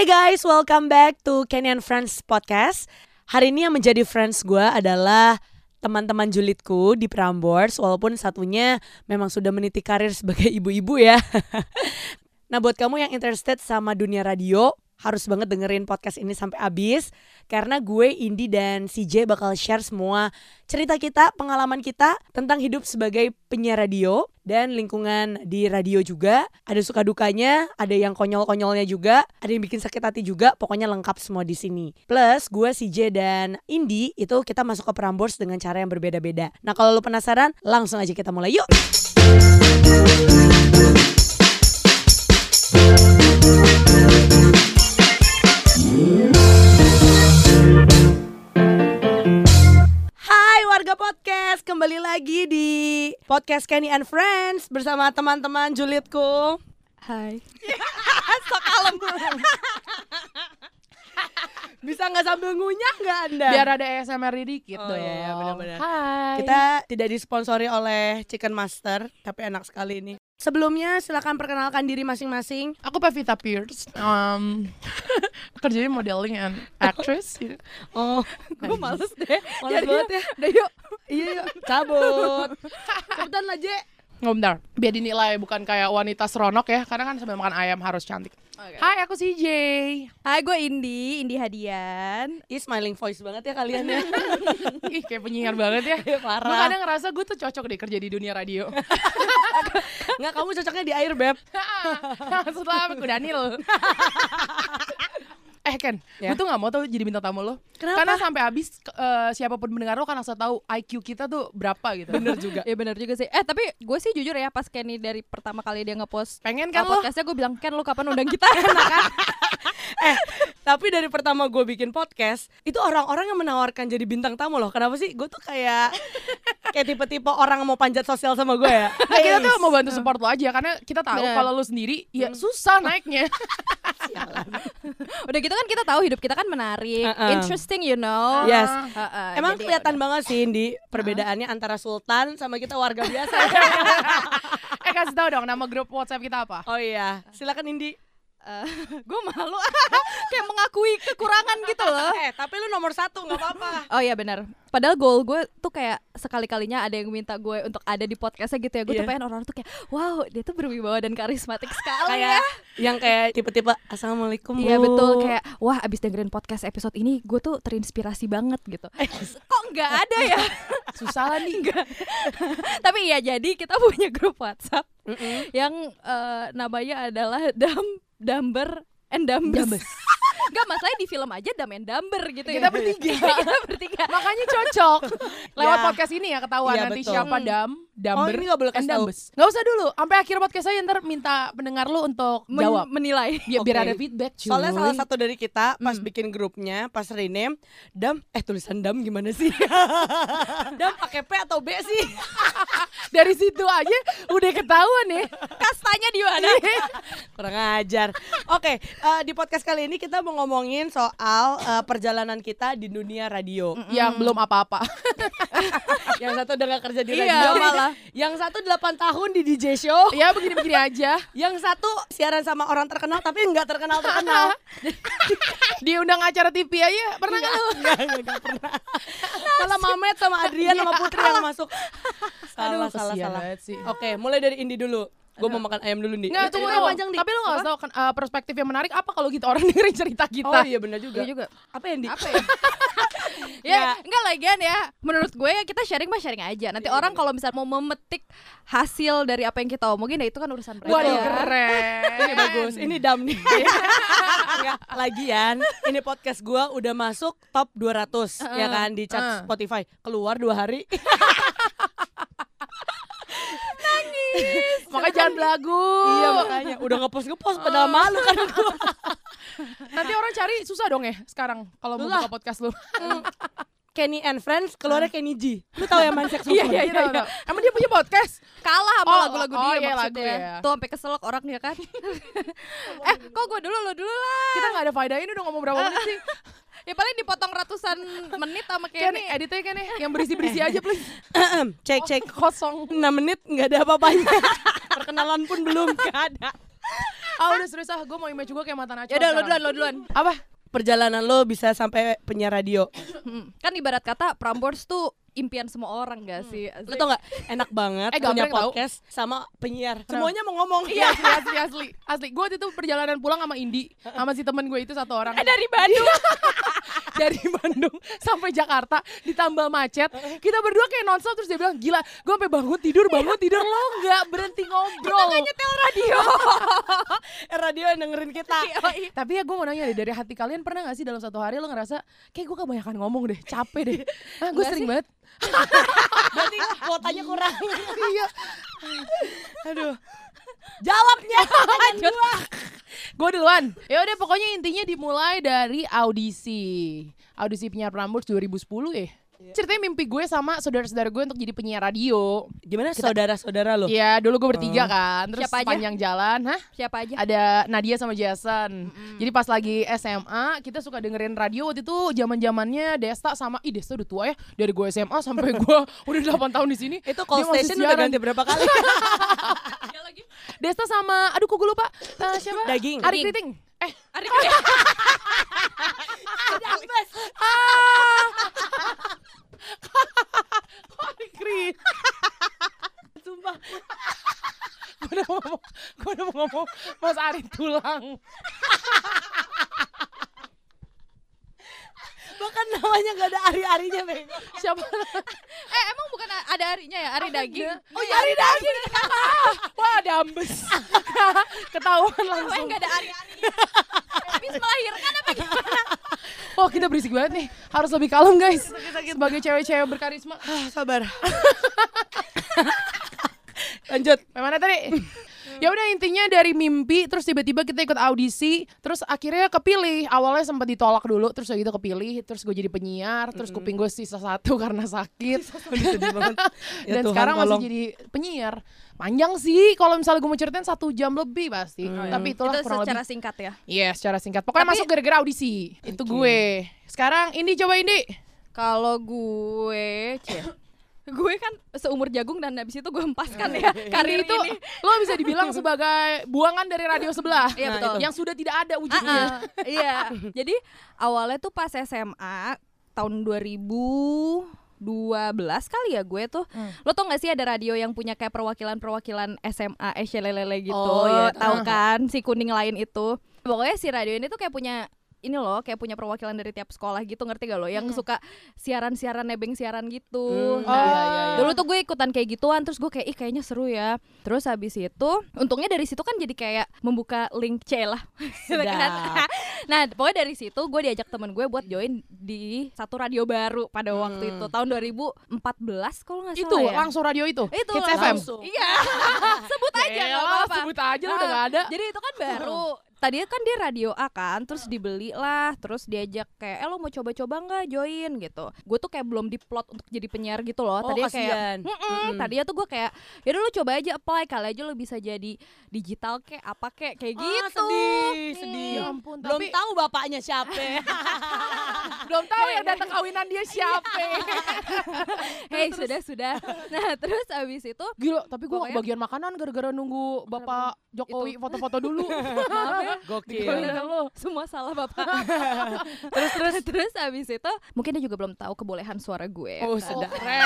Hai guys, welcome back to Kenny and Friends Podcast. Hari ini yang menjadi friends gue adalah teman-teman julidku di Prambors, walaupun satunya memang sudah meniti karir sebagai ibu-ibu ya. nah buat kamu yang interested sama dunia radio, harus banget dengerin podcast ini sampai habis karena gue Indi dan CJ bakal share semua cerita kita, pengalaman kita tentang hidup sebagai penyiar radio dan lingkungan di radio juga. Ada suka dukanya, ada yang konyol-konyolnya juga, ada yang bikin sakit hati juga, pokoknya lengkap semua di sini. Plus gue CJ dan Indi itu kita masuk ke Prambors dengan cara yang berbeda-beda. Nah, kalau lu penasaran, langsung aja kita mulai yuk. Podcast, kembali lagi di podcast Kenny and Friends bersama teman-teman julidku. Hai. Sok kalem. Bisa nggak sambil ngunyah nggak anda? Biar ada ASMR dikit Oh, dong. iya, iya, benar-benar. Hai. Kita tidak disponsori oleh Chicken Master, tapi enak sekali ini. Sebelumnya silakan perkenalkan diri masing-masing. aku Pevita Pierce. Um, kerjanya modeling and actress. Oh, Gue males deh. Males banget ya. Udah yuk. Iya, yuk. cabut. Cepetan lah, Nggak bentar. Biar dinilai bukan kayak wanita seronok ya. Karena kan sambil makan ayam harus cantik. Hai aku CJ. Hai, gue Indi, Indi Hadian. Ih, smiling voice banget ya kalian ya. Ih kayak penyiar banget ya. Gue Parah. kadang ngerasa gue tuh cocok deh kerja di dunia radio. Nggak, kamu cocoknya di air, Beb. Setelah aku Daniel. Ken, Ya. gue tuh gak mau tuh jadi bintang tamu lo Kenapa? Karena sampai habis eh, siapa pun mendengar lo kan asal tahu IQ kita tuh berapa gitu Bener juga. Ya benar juga sih. Eh tapi gue sih jujur ya pas Kenny dari pertama kali dia ngepost Pengen uh, kan lo? podcastnya gue bilang Ken lu kapan undang kita enak kan? eh, tapi dari pertama gue bikin podcast, itu orang-orang yang menawarkan jadi bintang tamu loh. Kenapa sih? Gue tuh kayak kayak tipe-tipe orang yang mau panjat sosial sama gue ya. Nah, kita tuh mau bantu support lo aja karena kita tahu Bener. kalau lo sendiri ya susah naiknya. Udah gitu kan kita tahu hidup kita kan menarik, Uh-uh. interesting you know. Yes. Uh-uh, Emang jadi kelihatan yaudah. banget sih Indi perbedaannya antara sultan sama kita warga biasa. eh kasih tahu dong nama grup WhatsApp kita apa? oh iya, silakan Indi. Eh, gue malu kayak mengakui kekurangan gitu loh. Eh, tapi lu nomor satu nggak apa-apa. Oh iya benar. Padahal goal gue tuh kayak sekali-kalinya ada yang minta gue untuk ada di podcastnya gitu ya. Gue Iya. tuh pengen orang-orang tuh kayak, wow dia tuh berwibawa dan karismatik sekali kayak ya. yang kayak tipe-tipe assalamualaikum Iya Bu." betul kayak wah abis dengerin podcast episode ini gue tuh terinspirasi banget gitu. Kok nggak ada ya? Susah lah nih. Tapi iya jadi kita punya grup WhatsApp Mm-mm. yang eh, namanya adalah Dam Damber and Dambes. Dambes. Gak masalahnya di film aja Dam and Damber gitu Kita ya. bertiga. kita bertiga. Makanya cocok. Lewat Ya. podcast ini ya ketahuan Iya, nanti betul. siapa Hmm. Dam, Damber, Oh, ini nggak boleh and kasih tahu. Nggak usah dulu. Sampai akhir podcast aja ntar minta pendengar lu untuk Men- jawab. menilai. Ya, biar Oke. ada feedback cuy. Soalnya salah satu dari kita pas Hmm. bikin grupnya, pas rename, dam, eh tulisan dam gimana sih? dam pakai P atau B sih? Dari situ aja udah ketahuan ya. Kastanya di mana? Kurang ajar. Oke, eh, di podcast kali ini kita mau ngomongin soal eh, perjalanan kita di dunia radio. Yang belum apa-apa. Yang satu udah gak kerja di Iya, radio, malah. Yang satu 8 tahun di DJ show. ya begini-begini aja. Yang satu siaran sama orang terkenal tapi nggak terkenal terkenal. Diundang acara TV aja pernah nggak lu? Enggak, enggak pernah. Malah Mamet sama Adrian sama Putri yang masuk. Salah, salah, kesian salah. banget sih. Oke, mulai dari Indi dulu. Gue mau makan ayam dulu nih. Nggak, tunggu, cerita panjang, Di. Tapi lu nggak tahu kan uh, perspektif yang menarik apa kalau gitu orang dengerin cerita kita. Oh iya benar juga. Iya juga. Apa yang di? Apa ya? ya, enggak lagian ya. Menurut gue ya kita sharing mah sharing aja. Nanti orang kalau misal mau memetik hasil dari apa yang kita omongin ya itu kan urusan mereka. Waduh ya. keren. Ini bagus. Ini dam nih. Enggak, lagian ini podcast gua udah masuk top 200 ya kan di chat Uh. Spotify. Keluar dua hari. Makanya jangan belagu. iya makanya udah ngepost ngepost padahal malu kan gua. Nanti orang cari susah dong ya sekarang kalau mau buka podcast lu. Kenny and Friends keluarnya Kenny G. Lu tahu yang main saxophone? Iya iya iya. iya. Emang dia punya podcast? Kalah sama Oh, lagu-lagu oh, dia iya, lagu maksudnya. ya. Tuh sampai keselak orang ya kan. eh, kok gue dulu lo dulu lah. Kita nggak ada faedahnya udah ngomong berapa menit sih? Ya paling dipotong ratusan menit sama Kan Kenny. editnya ya yang berisi-berisi aja please. cek cek Kosong. 6 menit nggak ada apa-apanya. Perkenalan pun belum nggak ada. Ah udah serius ah, gue mau image gue kayak mata Najwa Ya udah lo duluan, lo duluan. Apa? Perjalanan lo bisa sampai penyiar radio. Hmm. Kan ibarat kata Prambors tuh impian semua orang gak sih? Lo tau gak enak banget Eh, punya tau. podcast sama penyiar. Semuanya mau ngomong. Iya asli asli asli asli. Gue waktu itu perjalanan pulang sama Indi, sama si temen gue itu satu orang. Eh dari Bandung. dari Bandung sampai Jakarta ditambah macet. Kita berdua kayak nonstop terus dia bilang gila, gue sampai bangun tidur bangun tidur lo nggak berhenti ngobrol. nyetel radio. Radio yang dengerin kita. Tapi ya gue mau nanya deh dari hati kalian pernah gak sih dalam satu hari lo ngerasa kayak gue kebanyakan ngomong deh, capek deh. Ah gue Nggak sering sih. banget. Berarti kuotanya kurang. Iya. Aduh. Jawabnya. Gue duluan. Ya udah pokoknya intinya dimulai dari audisi. Audisi penyiar Prambors 2010 ya. Ceritanya mimpi gue sama saudara-saudara gue untuk jadi penyiar radio. Gimana saudara-saudara lo? Iya, dulu gue bertiga kan. Terus Siapa aja? sepanjang jalan, hah? Siapa aja? Ada Nadia sama Jason. Jadi pas lagi SMA, kita suka dengerin radio waktu itu zaman-zamannya Desta sama ih Desta udah tua ya. Dari gue SMA sampai gue udah 8 tahun di sini. Itu call station udah ganti berapa kali? Desta sama aduh kok gue lupa. Eh, siapa? Daging. Ari Kriting. Eh, Ari Ari Kriting. Sumpah. gue udah mau ngomong, gue udah mau ngomong Mas Ari tulang. Bahkan namanya gak ada ari-arinya, Bego. Siapa? Eh emang bukan ada Arinya ya? Ari daging. Oh iya Ari daging. Wah ada ambes. Ketahuan Emang langsung. gak ada Ari-Ari. Habis melahirkan apa gimana? Wah kita berisik banget nih. Harus lebih kalem guys. Sebagai cewek-cewek berkarisma. Ah, sabar. Lanjut. Mana tadi? Ya udah intinya dari mimpi terus tiba-tiba kita ikut audisi terus akhirnya kepilih. Awalnya sempat ditolak dulu terus udah gitu kepilih terus gue jadi penyiar terus kuping gue sisa satu karena sakit. Ya dan Tuhan, sekarang masih jadi penyiar. Panjang sih kalau misalnya gue mau ceritain satu jam lebih pasti. Tapi itulah Itu kurang secara lebih. singkat ya. Iya secara singkat. Pokoknya Tapi- masuk gara-gara audisi. Itu gue. Sekarang Indi coba Indi. Kalau gue, cie, gue kan seumur jagung dan habis itu gue empaskan ya karir Indi itu ini. lo bisa dibilang sebagai buangan dari radio sebelah Iya, Nah, betul. yang sudah tidak ada Ah, wujudnya ah, Iya. Jadi awalnya tuh pas SMA tahun 2012 kali ya gue tuh. Hmm. Lo tau gak sih ada radio yang punya kayak perwakilan-perwakilan SMA SLLL gitu. Oh, iya. Tahu Ah. kan si kuning lain itu. Pokoknya si radio ini tuh kayak punya ini loh kayak punya perwakilan dari tiap sekolah gitu ngerti gak lo yang suka siaran-siaran nebeng siaran gitu. Hmm, Nah, iya, iya, iya. Dulu tuh gue ikutan kayak gituan terus gue kayak ih kayaknya seru ya. Terus habis itu untungnya dari situ kan jadi kayak membuka link C lah. Gitu kan. Nah, pokoknya dari situ gue diajak temen gue buat join di satu radio baru pada waktu itu tahun 2014 kalau nggak salah itu ya. langsung radio itu itu Hits FM langsung. Iya. sebut aja nggak apa-apa. sebut aja lu udah Nah, nggak ada. Jadi itu kan baru. Tadinya kan dia radio A kan, terus dibeli lah, terus diajak kayak, eh lo mau coba-coba nggak join gitu. Gue tuh kayak belum diplot untuk jadi penyiar gitu loh. Oh, Tadinya kasihan. kayak, "Mm-mm." Mm-mm. tadinya tuh gue kayak, ya lu coba aja apply kali aja lo bisa jadi digital kayak apa kayak kayak Ah, gitu. sedih, sedih. Ya ampun, Belum tapi- tahu bapaknya siapa. belum tahu yang datang kawinan dia siapa Hei sudah sudah. Nah terus abis itu gila tapi gue bagian makanan gara-gara nunggu bapak Jokowi foto-foto dulu Gokil. Lo. semua salah bapak. terus terus terus abis itu mungkin dia juga belum tahu kebolehan suara gue. Oh, kan. sedap. keren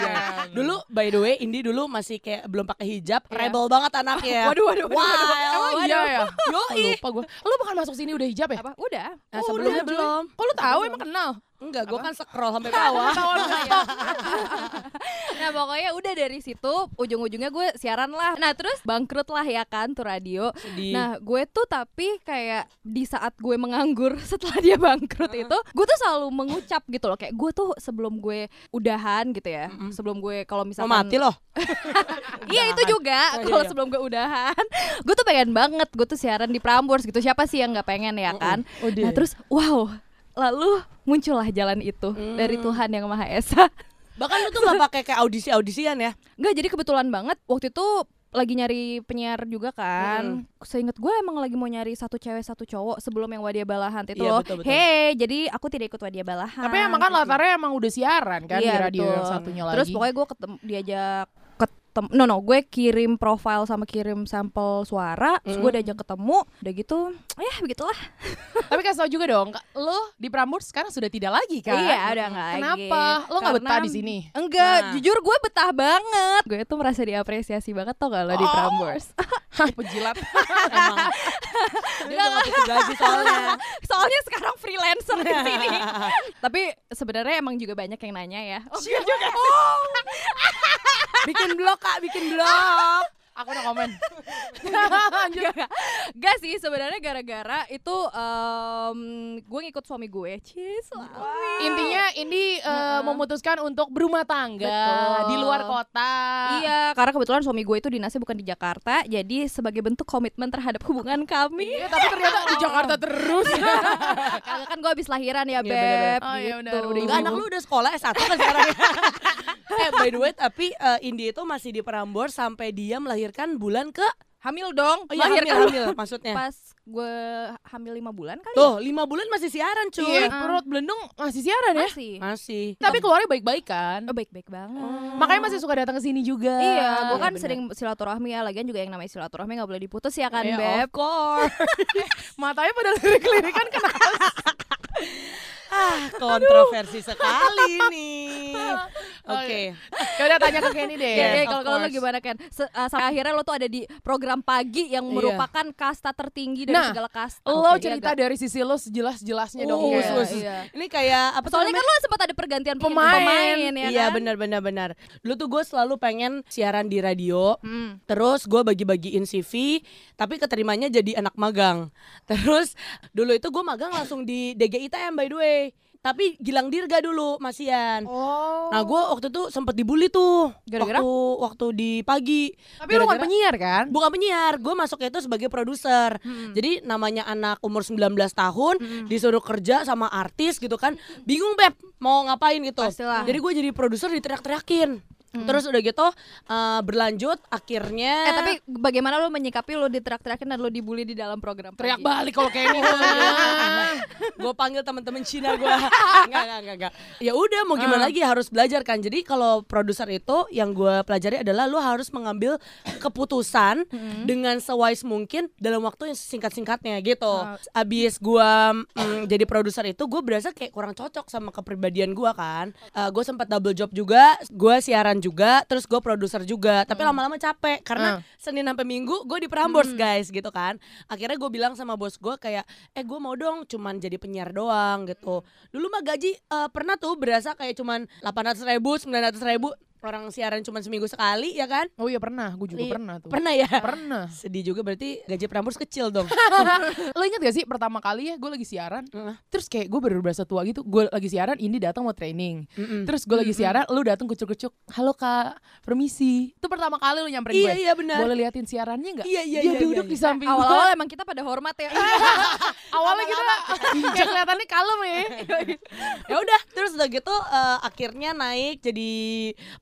Ya. Dulu by the way Indi dulu masih kayak belum pakai hijab, Iya. rebel banget anaknya. Waduh waduh waduh. Wah, waduh. emang Waduh. iya ya Yoi. lupa gue lo bukan masuk sini udah hijab ya Apa? Udah. Nah, sebelumnya udah, belum. kok lo tahu emang kenal Enggak, gue kan scroll sampai bawah. Stok. Nah pokoknya udah dari situ ujung-ujungnya gue siaran lah. Nah terus bangkrut lah ya kan tuh radio. Sedih. Nah gue tuh tapi kayak di saat gue menganggur setelah dia bangkrut itu, gue tuh selalu mengucap gitu loh kayak gue tuh sebelum gue udahan gitu ya, sebelum gue kalau Mau misalkan mati loh. Iya itu juga Oh, iya, kalau iya. sebelum gue udahan, gue tuh pengen banget gue tuh siaran di Prambors gitu. Siapa sih yang nggak pengen ya kan? Udah. Nah terus wow, lalu muncullah jalan itu dari Tuhan yang Maha Esa. Bahkan lu tuh gak pakai kayak audisi-audisian ya. Nggak jadi kebetulan banget waktu itu lagi nyari penyiar juga kan. Seinget gue emang lagi mau nyari satu cewek satu cowok sebelum yang Wadia Balahan itu Iya, loh. Hey, jadi aku tidak ikut Wadia Balahan. tapi emang kan latarnya emang udah siaran kan di Iya, radio betul. yang satunya lagi Terus pokoknya gue ketemu diajak ketemu no no gue kirim profile sama kirim sampel suara terus gue diajak ketemu udah gitu ya begitulah Tapi kasih tau juga dong, lo di Prambors sekarang sudah tidak lagi kan? Iya, udah nggak lagi. Kenapa? Lo nggak betah di sini? enggak Nah. jujur gue betah banget gue tuh merasa diapresiasi banget tau gak lo di Oh. Prambors Pejilat. Emang. Dia udah gak butuh gaji soalnya. soalnya sekarang freelancer di sini tapi sebenarnya emang juga banyak yang nanya ya oh, juga. Bikin blog kak, bikin blog. Aku udah komen. gak sih sebenarnya gara-gara itu em, gue ngikut suami gue Cie, suami Intinya ini eh, memutuskan untuk berumah tangga Betul. di luar kota. Iya, karena kebetulan suami gue itu dinasnya bukan di Jakarta, jadi sebagai bentuk komitmen terhadap hubungan kami. Iya, tapi ternyata di Jakarta terus. Kagak kan gue habis lahiran ya, Iya. Beb. Oh, iya, gitu. benar, udah Enggak, anak lu udah sekolah S1 kan sekarang ya? eh by the way tapi eh, Indi itu masih di Prambors sampai dia melahirkan bulan ke hamil dong. oh, iya, Lahir hamil, kan hamil maksudnya pas gue hamil lima bulan kali tuh lima bulan masih siaran cuy Iya, perut belendung masih siaran ya? ya. Masih. masih Tapi keluarnya baik-baik kan. Oh, baik-baik banget. Makanya masih suka datang ke sini juga. Iya, gue kan bener. sering silaturahmi ya. Lagian juga yang namanya silaturahmi gak boleh diputus ya kan, Iya, Beb? of course Matanya pada lirik-lirikan kenapa? ah kontroversi sekali nih oke Ya udah tanya ke Kenny deh. Yes, of kalau kalau lo gimana kan? Se- uh, sampai akhirnya lo tuh ada di program pagi yang Iya. merupakan kasta tertinggi dari Nah, segala kasta. Lo Oke, cerita iya, dari sisi lo sejelas-jelasnya dong. Oh, Ken. Iya, iya. ini kayak apa Soalnya kan lo sempat ada pergantian Pemain. pemain ya iya kan? benar benar benar dulu tuh gue selalu pengen siaran di radio Hmm. Terus gue bagi-bagiin CV, tapi keterimanya jadi anak magang. Terus dulu itu gue magang langsung di DGITM by the way. Tapi Gilang Dirga dulu, Masian. Oh. Nah gue waktu itu sempet dibully tuh Gara-gara? waktu waktu di pagi. Tapi lo bukan penyiar kan? Bukan penyiar, gue masuknya itu sebagai produser. Hmm. Jadi namanya anak umur 19 tahun disuruh kerja sama artis gitu kan. Bingung Beb mau ngapain gitu. Pastilah. Jadi gue jadi produser diteriak-teriakin. Terus udah gitu eh, berlanjut akhirnya Eh tapi bagaimana lo menyikapi lo diterak-terakin dan lo dibully di dalam program Teriak pagi? balik kalau Kenny. gue panggil teman-teman Cina gue nggak nggak nggak nggak ya udah mau gimana lagi harus belajar kan. Jadi kalau produser itu yang gue pelajari adalah lo harus mengambil keputusan dengan sewise mungkin dalam waktu yang singkat-singkatnya gitu. Abis gue mm, jadi produser itu gue berasa kayak kurang cocok sama kepribadian gue kan. Gue sempat double job juga. Gue siaran juga terus gue produser juga. Tapi lama-lama capek karena Senin sampai Minggu gue di Prambors guys gitu kan. Akhirnya gue bilang sama bos gue kayak eh gue mau dong cuman jadi penyiar doang gitu. Dulu mah gaji eh, pernah tuh berasa kayak cuman 800 ribu 900 ribu orang siaran cuman seminggu sekali ya kan Oh iya pernah, gue juga Iya, pernah tuh. pernah ya Pernah. sedih juga berarti gaji Prambors kecil dong Lo inget gak sih pertama kali ya gue lagi siaran, terus kayak gue baru berasa tua gitu. Gue lagi siaran, ini datang mau training. Mm-mm. Terus gue lagi siaran, lu datang kucuk-kucuk, halo kak, permisi. Itu pertama kali lu nyamperin iya gue. iya benar Boleh liatin siarannya nggak? Iya, iya, Dia iya, duduk iya, di iya. samping gue. Awal-awal emang kita pada hormat ya. Awalnya kita kayak kelihatannya kalem ya. ya udah terus udah gitu eh, akhirnya naik jadi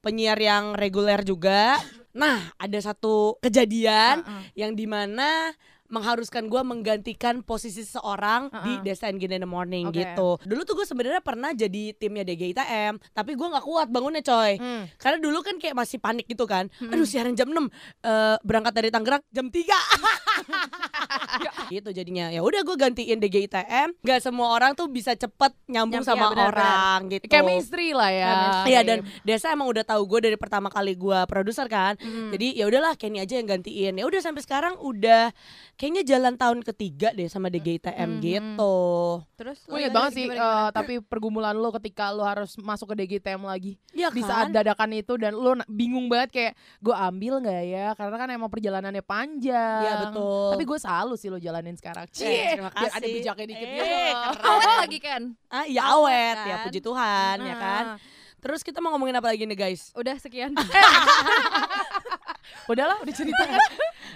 penyiar yang reguler juga nah ada satu kejadian yang di mana mengharuskan gue menggantikan posisi seseorang di Desa and in the Morning Oke. gitu. Dulu tuh gue sebenarnya pernah jadi timnya DGITM, tapi gue nggak kuat bangunnya coy. Hmm. Karena dulu kan kayak masih panik gitu kan. Aduh siaran jam 6 eh, berangkat dari Tangerang jam 3 gitu jadinya. Ya udah gue gantiin DGITM. Gak semua orang tuh bisa cepet nyambung Nyam- sama iya, benar, orang gitu. Chemistry lah ya. Iya dan Desa emang udah tahu gue dari pertama kali gue produser kan. Jadi ya udahlah Kenny aja yang gantiin. Ya udah sampai sekarang udah kayaknya jalan tahun ketiga deh sama DGITM gitu. Terus Gue inget banget sih, eh, tapi pergumulan lo ketika lo harus masuk ke DGTM lagi Iya di kan? saat dadakan itu dan lo bingung banget kayak gue ambil nggak ya karena kan emang perjalanannya panjang. Iya, betul. Tapi gue salut sih lo jalanin sekarang. Eh, Cie, terima biar ada kasih. bijaknya dikit Eh, gitu. keren. awet lagi kan. Ah iya Awet, ya kan? puji Tuhan ya kan. Ah, Terus kita mau ngomongin apa lagi nih guys? Udah sekian. Udahlah, udah cerita.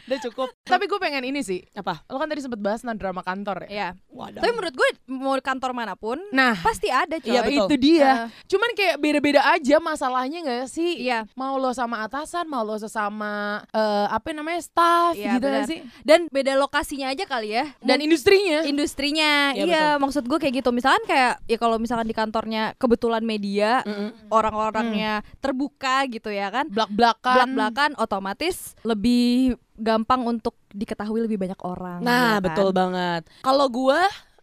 Udah cukup. Tapi gue pengen ini sih. Apa? Lo kan tadi sempet bahas tentang drama kantor ya. Iya. Wadah. Tapi menurut gue mau kantor mana pun Nah, pasti ada coy. Iya, betul. itu dia. Heeh. Cuman kayak beda-beda aja masalahnya nggak sih? Iya. Mau lo sama atasan, mau lo sesama eh, apa namanya staff Iya, gitu benar. sih? Dan beda lokasinya aja kali ya. Dan industrinya. industrinya Iya, iya maksud gue kayak gitu misalkan kayak ya kalau misalkan di kantornya kebetulan media Mm-mm. orang-orangnya terbuka gitu ya kan Belak-belakan. belak-belakan otomatis lebih gampang untuk diketahui lebih banyak orang Nah, ya kan? betul banget. Kalau gua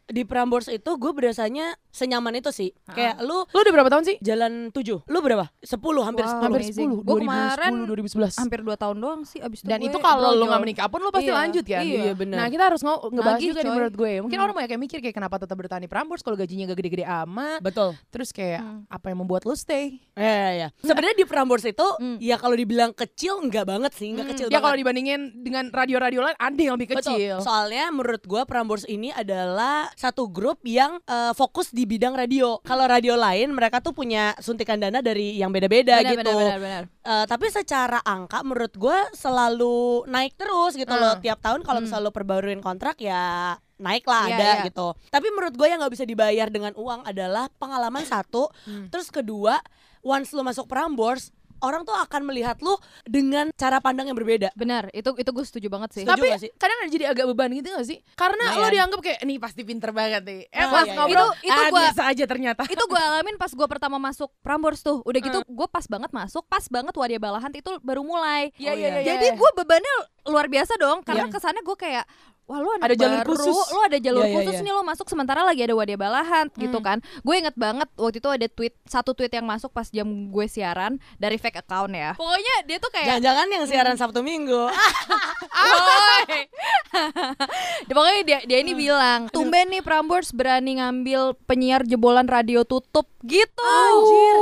di Prambors itu gue berasanya senyaman itu sih. Kayak lu Lo udah berapa tahun sih? jalan 7. Lu berapa? 10, hampir Wow. 10. Hampir amazing. 10. Gua kemarin 2010, 2011. hampir 2 tahun doang sih abis itu Dan gue itu kalau lo brojol. nggak menikah pun lo pasti Iya, lanjut kan? iya. Iya, benar. Nah kita harus ngebahas Nagih, juga nih menurut gue. Mungkin Hmm. orang banyak yang mikir kayak kenapa tetap bertahan di Prambors kalau gajinya gak gede-gede amat. Betul. Terus kayak Hmm. apa yang membuat lo stay? Ya, ya, ya. Sebenarnya di Prambors itu Hmm. ya kalau dibilang kecil enggak banget sih, enggak Hmm. kecil Ya banget. kalau dibandingin dengan radio-radio lain ada yang lebih Betul. kecil. Soalnya menurut gua Prambors ini adalah satu grup yang eh, fokus di bidang radio. Kalau radio lain mereka tuh punya suntikan dana dari yang beda-beda gitu. benar, benar, benar. Eh, tapi secara angka menurut gua selalu naik terus gitu Hmm. loh tiap tahun kalau Hmm. misalnya lo perbaruin kontrak ya naik lah Iya, ada iya. gitu. Tapi menurut gue yang nggak bisa dibayar dengan uang adalah pengalaman satu, Hmm. terus kedua once lo masuk Prambors orang tuh akan melihat lu dengan cara pandang yang berbeda. benar itu itu gue setuju banget sih Setuju Tapi gak sih? kadang ada jadi agak beban gitu gak sih? Karena lo Lumayan. dianggap kayak nih pasti pinter banget nih. Eh Oh, pas iya, iya. ngobrol Itu- itu ah, gua- biasa aja ternyata. itu gue alamin pas gue pertama masuk Prambors tuh udah gitu gue pas banget masuk pas banget Wadia Balahan itu baru mulai Iya, Oh, iya, iya. iya. jadi gue bebannya luar biasa dong karena Iya. kesannya gue kayak wah lu anak Ada jalur baru, khusus. lu ada jalur Iya, iya, khusus iya. nih lo masuk sementara lagi ada Wadia Balahan gitu Hmm. kan gue inget banget waktu itu ada tweet satu tweet yang masuk pas jam gue siaran dari fake account ya pokoknya dia tuh kayak Jangan-jangan yang siaran Sabtu Minggu. Pokoknya dia, dia ini bilang Tumben nih Prambors berani ngambil penyiar jebolan radio tutup gitu Anjir.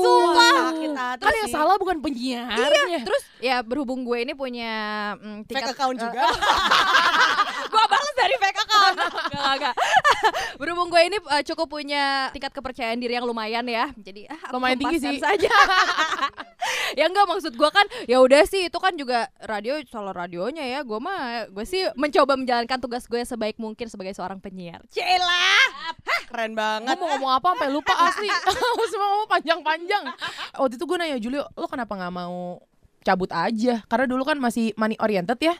Sumpah. Sakit hati Kan yang sih. salah bukan penyiarnya. Iya, terus ya berhubung gue ini punya mm, fake tingkat account juga. gue balas dari fake account Gak, gak. Berhubung gue ini uh, cukup punya tingkat kepercayaan diri yang lumayan ya Jadi ah, Lumayan tinggi sih. saja Ya enggak maksud gue kan ya udah sih itu kan juga radio soal radionya ya Gue mah gue sih mencoba menjalankan tugas gue sebaik mungkin sebagai seorang penyiar Celah. Keren Gue banget. mau ngomong apa sampai lupa asli. Semua ngomong panjang-panjang. Waktu itu gue nanya Julio, lo kenapa nggak mau cabut aja? Karena dulu kan masih money oriented ya.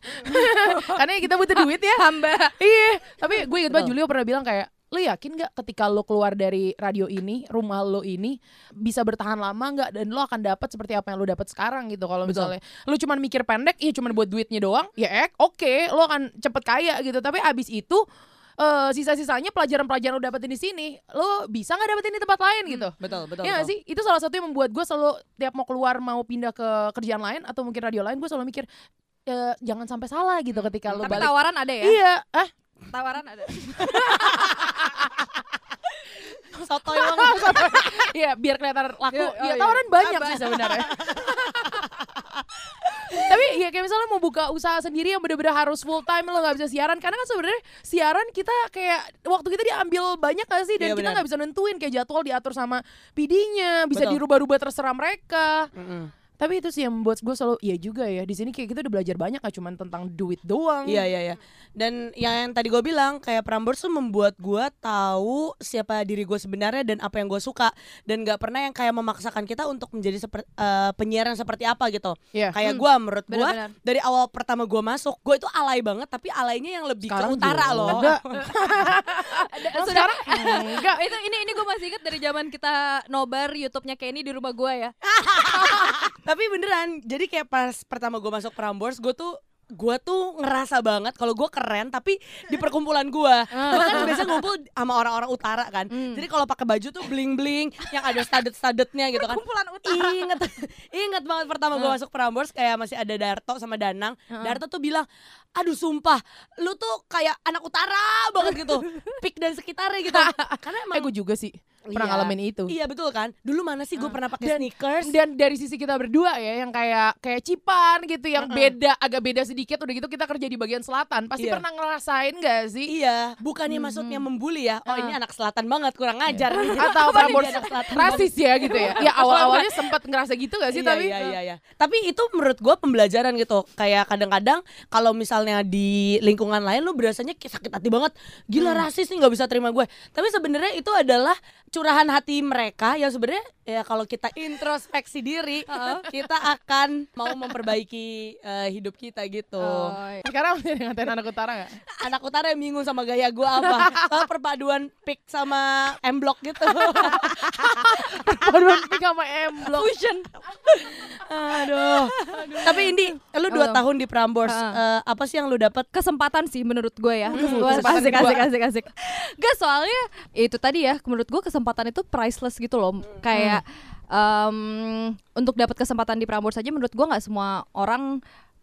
Karena kita butuh duit ya. Hamba Iya. Tapi gue inget banget. Julio pernah bilang kayak lo yakin gak ketika lo keluar dari radio ini, rumah lo ini bisa bertahan lama nggak dan lo akan dapat seperti apa yang lo dapat sekarang gitu. Kalau misalnya lo cuman mikir pendek, iya cuman buat duitnya doang, ya ek, oke, lo akan cepet kaya gitu. Tapi abis itu eh, sisa-sisanya pelajaran-pelajaran lo dapetin di sini, lo bisa nggak dapetin di tempat lain gitu. Betul, betul. Iya betul. sih? Itu salah satu yang membuat gue selalu tiap mau keluar mau pindah ke kerjaan lain atau mungkin radio lain, gue selalu mikir eh, jangan sampai salah gitu ketika lo Tapi balik. tawaran ada ya? Iya, ah Tawaran ada Sotoy banget. Iya, biar kelihatan laku. Iya, oh ya iya. tawaran banyak Apa? sih sebenarnya. Tapi ya kayak misalnya mau buka usaha sendiri yang bener-bener harus full time lo nggak bisa siaran karena kan sebenarnya siaran kita kayak waktu kita diambil banyak gak sih dan Iya, kita nggak bisa nentuin kayak jadwal diatur sama PD-nya bisa dirubah-rubah terserah mereka. Mm-mm. Tapi itu sih yang membuat gue selalu iya juga ya di sini kayak kita udah belajar banyak gak cuma tentang duit doang. Iya iya iya. Dan yang, yang tadi gue bilang kayak Prambors tuh membuat gue tahu siapa diri gue sebenarnya dan apa yang gue suka dan nggak pernah yang kayak memaksakan kita untuk menjadi seperti penyiar yang seperti apa gitu. Iya. Kayak Hmm, gue menurut gue dari awal pertama gue masuk gue itu alay banget tapi alaynya yang lebih Sekarang ke utara juga. loh. Enggak. Sudah- sekarang enggak. itu ini ini gue masih inget dari zaman kita nobar YouTube-nya Kenny di rumah gue ya. tapi beneran jadi kayak pas pertama gue masuk Prambors gue tuh gue tuh ngerasa banget kalau gue keren tapi di perkumpulan gue gue kan biasa ngumpul sama orang-orang utara kan Hmm. jadi kalau pakai baju tuh bling bling yang ada studded studdednya gitu kan Kumpulan utara. inget inget banget pertama gue masuk Prambors kayak masih ada Darto sama Danang Heeh. Darto tuh bilang aduh sumpah lu tuh kayak anak utara banget gitu pik dan sekitarnya gitu karena emang Eh gue juga sih. Pernah Iya. ngalamin itu. Iya betul kan? Dulu mana sih gue Ah. pernah pakai sneakers? Dan dari sisi kita berdua ya yang kayak kayak cipan gitu yang Mm-mm. beda agak beda sedikit udah gitu kita kerja di bagian selatan pasti Iya. pernah ngerasain gak sih Iya, bukannya maksudnya membuli ya. Oh, Ah. ini anak selatan banget, kurang ajar. atau Ini Prambors anak selatan rasis ya gitu ya ya awal awalnya sempat ngerasa gitu gak sih iya, tapi iya, iya, iya. Tapi itu menurut gue pembelajaran gitu. Kayak kadang-kadang kalau misalnya di lingkungan lain lu berasanya sakit hati banget. Gila rasis nih nggak bisa terima gue. Tapi sebenarnya itu adalah curahan hati mereka yang sebenarnya ya kalau kita introspeksi diri, kita akan mau memperbaiki eh, hidup kita gitu. Oh, sekarang masih ngatain anak utara gak? Anak utara yang bingung sama gaya gue apa? Soal perpaduan pick sama M block gitu. Waduh, pick sama M block Fusion. Aduh. Tapi Indi, lu dua Halo. tahun di Prambors, eh, apa sih yang lu dapat? kesempatan sih menurut gue ya kesempatan asik gua. asik asik asik gak soalnya itu tadi ya menurut gue kesempatan itu priceless gitu loh kayak em, untuk dapat kesempatan di Prambors saja menurut gue nggak semua orang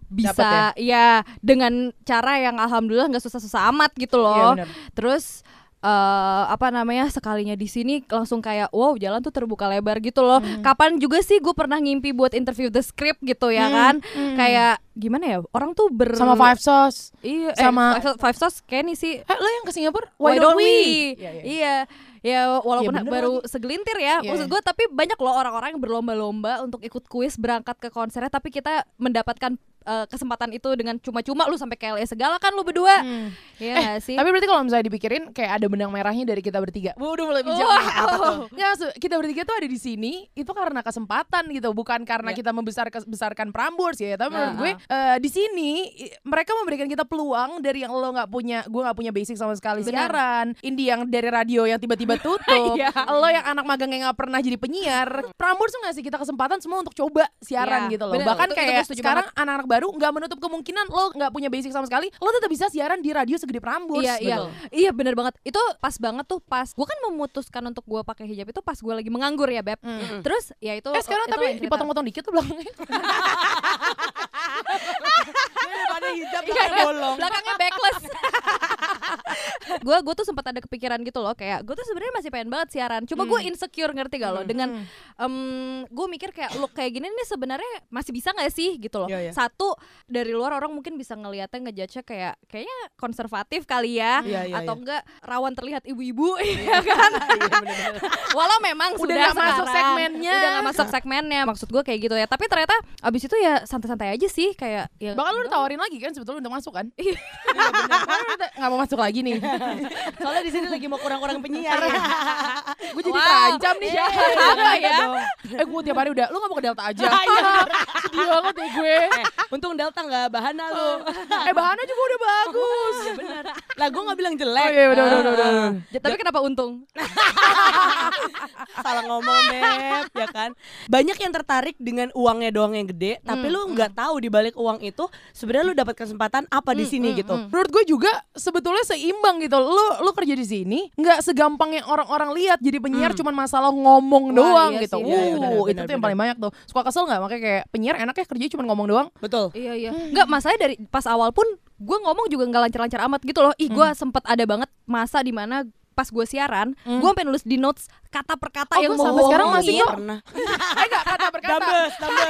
bisa ya? dengan cara yang alhamdulillah nggak susah-susah amat gitu loh Iya, benar. terus eh apa namanya sekalinya di sini langsung kayak wow jalan tuh terbuka lebar gitu loh kapan juga sih gue pernah ngimpi buat interview the script gitu ya Hmm, kan hmm. kayak gimana ya orang tuh ber sama Five Sauce Iya, Sama- eh, five, five kayak nih sih. eh, lo yang ke Singapura Why, don't we? Iya, iya. Iya, ya walaupun bener baru segelintir ya. Iya, Maksud gue tapi banyak loh orang-orang yang berlomba-lomba untuk ikut kuis berangkat ke konsernya tapi kita mendapatkan eh, kesempatan itu dengan cuma-cuma lu sampai KLE segala kan lu berdua. Hmm. Iya Eh, sih? Tapi berarti kalau misalnya dipikirin kayak ada benang merahnya dari kita bertiga. Waduh mulai bijak Wow. nih. Apa tuh? Ya, kita bertiga tuh ada di sini itu karena kesempatan gitu, bukan karena Ya. kita membesar besarkan Prambors ya. Tapi menurut Nah, gue eh, di sini mereka memberikan kita peluang dari yang lo nggak punya, gue nggak punya basic sama sekali Benar. siaran. Indi yang dari radio yang tiba-tiba tutup. Iya. lo yang anak magang yang nggak pernah jadi penyiar. Prambors tuh ngasih kita kesempatan semua untuk coba siaran Iya, gitu loh. Bahkan Itu- itu kayak setuju sekarang anak-anak baru nggak menutup kemungkinan lo nggak punya basic sama sekali, lo tetap bisa siaran di radio segede Prambors. Iya iya Betul. iya bener banget itu pas banget tuh pas gue kan memutuskan untuk gue pakai hijab itu pas gue lagi menganggur ya beb Mm. terus ya itu Eh sekarang itu tapi dipotong-potong dikit tuh belakangnya. Daripada hijab Iya, pakai iya. bolong. belakangnya backless gue gue tuh sempat ada kepikiran gitu loh kayak gue tuh sebenarnya masih pengen banget siaran cuma gue insecure ngerti gak lo? Dengan gue mikir kayak look kayak gini nih sebenarnya masih bisa nggak sih? Gitu loh. Iya, iya. satu dari luar orang mungkin bisa ngelihatnya ngejudge kayak kayaknya konservatif kali ya Iya, iya, atau iya. enggak rawan terlihat ibu-ibu. Ya kan? walau memang Udah sudah nggak masuk sekarang, segmennya. udah nggak masuk segmennya maksud gue kayak gitu ya. Tapi ternyata abis itu ya santai-santai aja sih kayak ya Bahkan lu ditawarin lagi kan sebetulnya udah masuk kan? Iya. Nggak mau masuk lagi nih. Soalnya di sini lagi mau kurang-kurang penyiar. gue jadi Wow. terancam nih. Iya, apa ya? eh gue tiap hari udah, lu gak mau ke Delta aja. Iya. Sedih banget ya gue. Eh, untung Delta nggak bahana lu. eh bahannya juga udah bagus. Bener. Lah gue nggak bilang jelek. Oh iya udah udah udah. udah. Ya, tapi kenapa untung Salah ngomong Beb, ya kan. Banyak yang tertarik dengan uangnya doang yang gede, tapi lu nggak tahu di balik uang itu sebenarnya lu dapat kesempatan apa di sini gitu. Menurut gue juga sebetulnya seimbang gitu. Lu lu kerja di sini nggak segampang yang orang-orang lihat jadi penyiar cuman masalah ngomong Wah, doang iya gitu. sih. uh, Iya, iya, benar, itu benar, tuh yang paling banyak tuh. Suka kesel nggak makanya kayak penyiar enak ya kerja cuma ngomong doang. Betul. Iya iya. Enggak masalahnya dari pas awal pun gue ngomong juga nggak lancar-lancar amat gitu loh. Ih gue sempet ada banget masa di mana pas gue siaran, gue sampai nulis di notes kata per kata Oh, yang gua mau sampai gue sekarang masih omongin. kok. Pernah. Eh enggak kata berkata. Dambes, dambes.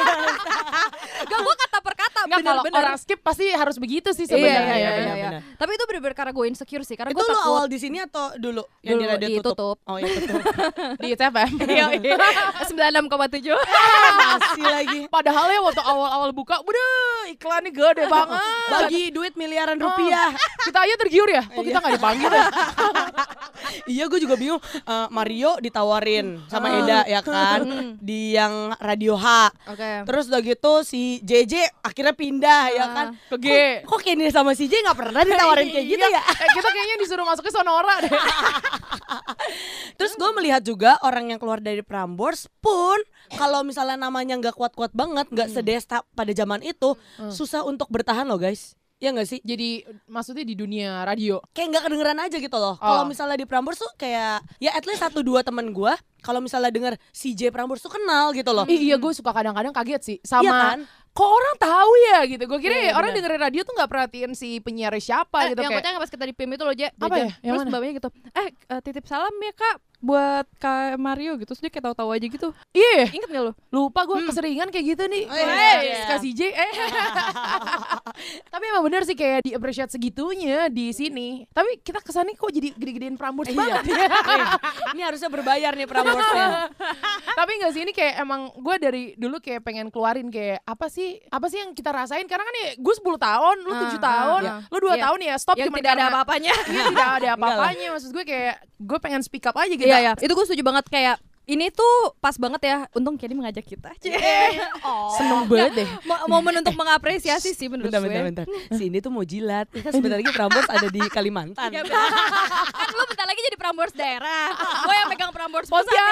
Gak gue kata per kata Enggak kalau orang skip pasti harus begitu sih Iya, sebenarnya. iya, iya, benar, iya. benar. Tapi itu bener-bener karena gue insecure sih karena Itu gue takut awal di sini atau dulu yang di Dulu, radio di tutup? tutup. Oh iya tutup. Di TFM. Iya, sembilan enam koma tujuh. Masih lagi. Padahal ya waktu awal-awal buka, udah iklannya gede banget. Bagi duit miliaran rupiah. Kita aja tergiur ya, kok kita nggak dipanggil ya? iya gue juga bingung. Eh, Mario ditawarin sama Eda ya kan di yang radio H. Oke. Terus udah gitu si JJ akhirnya pindah ya Ah. kan. Ke G. Kok, kok Kenny sama si J nggak pernah ditawarin kayak gitu ya? Eh, kita kayaknya disuruh masuk ke Sonora deh. Terus gue melihat juga orang yang keluar dari Prambors pun kalau misalnya namanya nggak kuat-kuat banget, nggak sedesta pada zaman itu, susah untuk bertahan loh guys. Ya nggak sih? Jadi maksudnya di dunia radio. Kayak nggak kedengeran aja gitu loh. Oh. Kalau misalnya di Prambors tuh kayak ya at least satu dua temen gue kalau misalnya denger CJ Prambors tuh kenal gitu loh. Ih, iya gue suka kadang-kadang kaget sih sama Iya kan? kok orang tahu ya gitu. Gue kira ya orang dengerin radio tuh nggak perhatiin si penyiar siapa Eh, gitu yang kayak. kocaknya pas kita di PIM itu loh, Je. Apa ya? Yang Terus mbaknya gitu, eh eh, titip salam ya kak buat Kak Mario gitu, terus dia kayak tahu-tahu aja gitu. Iya, Ingat gak lo? lupa gue keseringan kayak gitu nih. Oh, iya, Eh, iya. Kak CJ. Eh. Tapi emang bener sih kayak di appreciate segitunya di sini. Tapi kita kesannya kok jadi gede-gedein Prambors Iya. banget ya. Ini harusnya berbayar nih Prambors-nya. Tapi enggak sih ini kayak emang gue dari dulu kayak pengen keluarin kayak apa sih apa sih yang kita rasain karena kan ya gue 10 tahun, lu Ah, 7 ah, tahun, ah. lu 2 Iya. tahun ya stop Yang cuma tidak ada apa-apanya. Iya, tidak ada apa-apanya maksud gue kayak gue pengen speak up aja gitu. Iya ya, itu gue setuju banget kayak ini tuh pas banget ya. Untung Kenny mengajak kita. oh. Seneng banget deh. Mo- momen untuk mengapresiasi sih menurut Bentar, gue. bentar, bentar. Si ini tuh mau jilat. Kan sebentar lagi Prambors ada di Kalimantan. Ya, kan lu bentar lagi jadi Prambors daerah. gue yang megang Prambors pusat ya.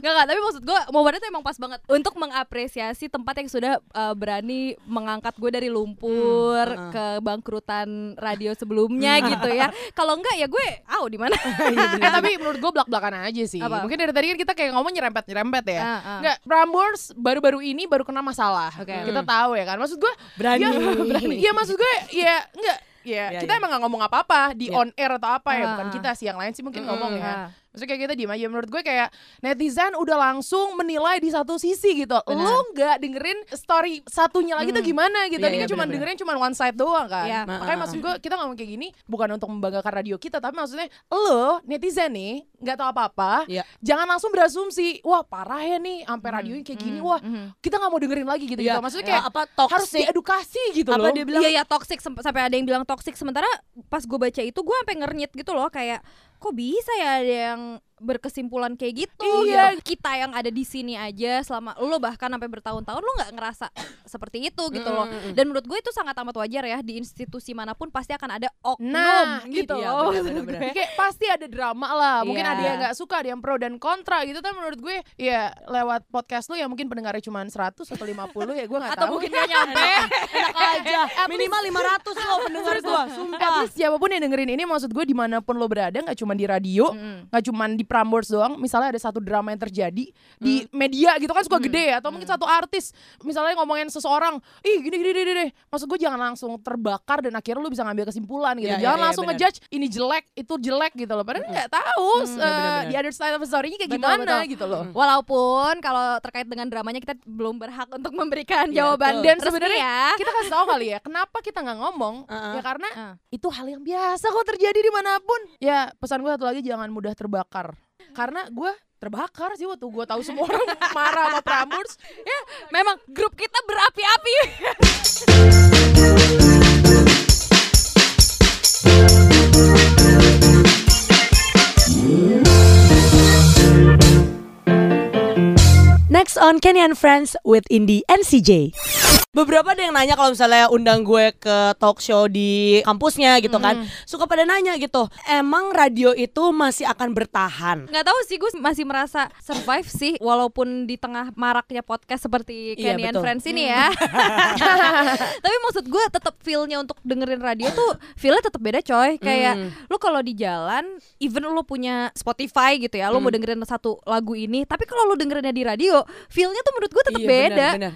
Gak gak, tapi maksud gue momennya tuh emang pas banget untuk mengapresiasi tempat yang sudah uh, berani mengangkat gue dari lumpur Hmm, ke bangkrutan radio sebelumnya gitu ya. Kalau enggak ya gue, au di mana? eh tapi menurut gue belak-belakan aja sih. Apa? Mungkin dari tadi kan kita kayak ngomong nyerempet-nyerempet ya. Ah, ah. Enggak, Prambors baru-baru ini baru kena masalah. Oke. Kita tahu ya kan. Maksud gue Berani. Ya, berani. Iya maksud gue ya enggak Ya, Ya, kita ya. emang gak ngomong apa-apa di Ya. on air atau apa ya, Ah, bukan kita sih yang lain sih mungkin Mm, ngomong ya. Maksudnya kayak kita diem aja Menurut gue kayak netizen udah langsung menilai di satu sisi gitu Benar. Lo nggak dengerin story satunya lagi tuh Hmm. gimana gitu Iya, Ini kan cuma dengerin cuma one side doang kan Iya. Makanya maksud gue kita ngomong kayak gini Bukan untuk membanggakan radio kita Tapi maksudnya lo netizen nih nggak tahu apa-apa Iya. Jangan langsung berasumsi Wah parah ya nih Sampai radionya kayak gini Hmm, Wah mhm. kita nggak mau dengerin lagi gitu, Iya. gitu. Maksudnya kayak apa harus toxic? diedukasi gitu Apa loh dia bilang? Iya ya toxic sampai ada yang bilang toxic sementara pas gue baca itu gue sampai ngernyit gitu loh kayak kok bisa ya ada yang berkesimpulan kayak gitu Iya. gitu. kita yang ada di sini aja selama lo bahkan sampai bertahun-tahun lo nggak ngerasa seperti itu gitu loh dan menurut gue itu sangat amat wajar ya di institusi mana pun pasti akan ada oknum Nah, gitu iya, loh benar-benar. Jadi kayak pasti ada drama lah mungkin Iya. ada yang nggak suka ada yang pro dan kontra gitu tapi menurut gue ya lewat podcast lu yang mungkin pendengarnya cuma 100 atau 50 ya gue nggak atau tahu mungkin gak nyampe Enak aja. Minimal 500 loh pendengar At sumpah. least siapa pun yang dengerin ini maksud gue di mana pun lo berada nggak cuma di radio Mm. nggak cuma di Prambors doang misalnya ada satu drama yang terjadi di media gitu kan suka gede ya atau mungkin satu artis misalnya ngomongin seseorang ih gini gini gini, gini. maksud gue jangan langsung terbakar dan akhirnya lu bisa ngambil kesimpulan gitu iya, jangan iya, langsung benar. ngejudge ini jelek itu jelek gitu loh padahal nggak tahu Mm, eh, iya, benar, the other side of the story-nya kayak Betul, gimana betul. gitu loh Walaupun kalau terkait dengan dramanya kita belum berhak untuk memberikan Iya, jawaban betul. Dan sebenarnya ya. kita kasih tahu kali ya kenapa kita nggak ngomong Uh-uh. ya karena Uh. itu hal yang biasa kok terjadi di mana pun ya pesan gue satu lagi jangan mudah terbakar karena gue terbakar sih waktu gue tahu semua orang marah sama Prambors ya memang grup kita berapi-api Next on Kenny and Friends with Indi and CJ. Beberapa ada yang nanya kalau misalnya undang gue ke talk show di kampusnya gitu kan. Suka pada nanya gitu. Emang radio itu masih akan bertahan? nggak tahu sih gue masih merasa survive sih walaupun di tengah maraknya podcast seperti Iya, Kenny and betul. Friends ini ya tapi maksud gue tetap feelnya untuk dengerin radio tuh feelnya tetap beda coy kayak Hmm. lu kalau di jalan even lu punya Spotify gitu ya lu mau dengerin satu lagu ini tapi kalau lu dengerinnya di radio feelnya tuh menurut gue tetap Iya, beda benar, benar.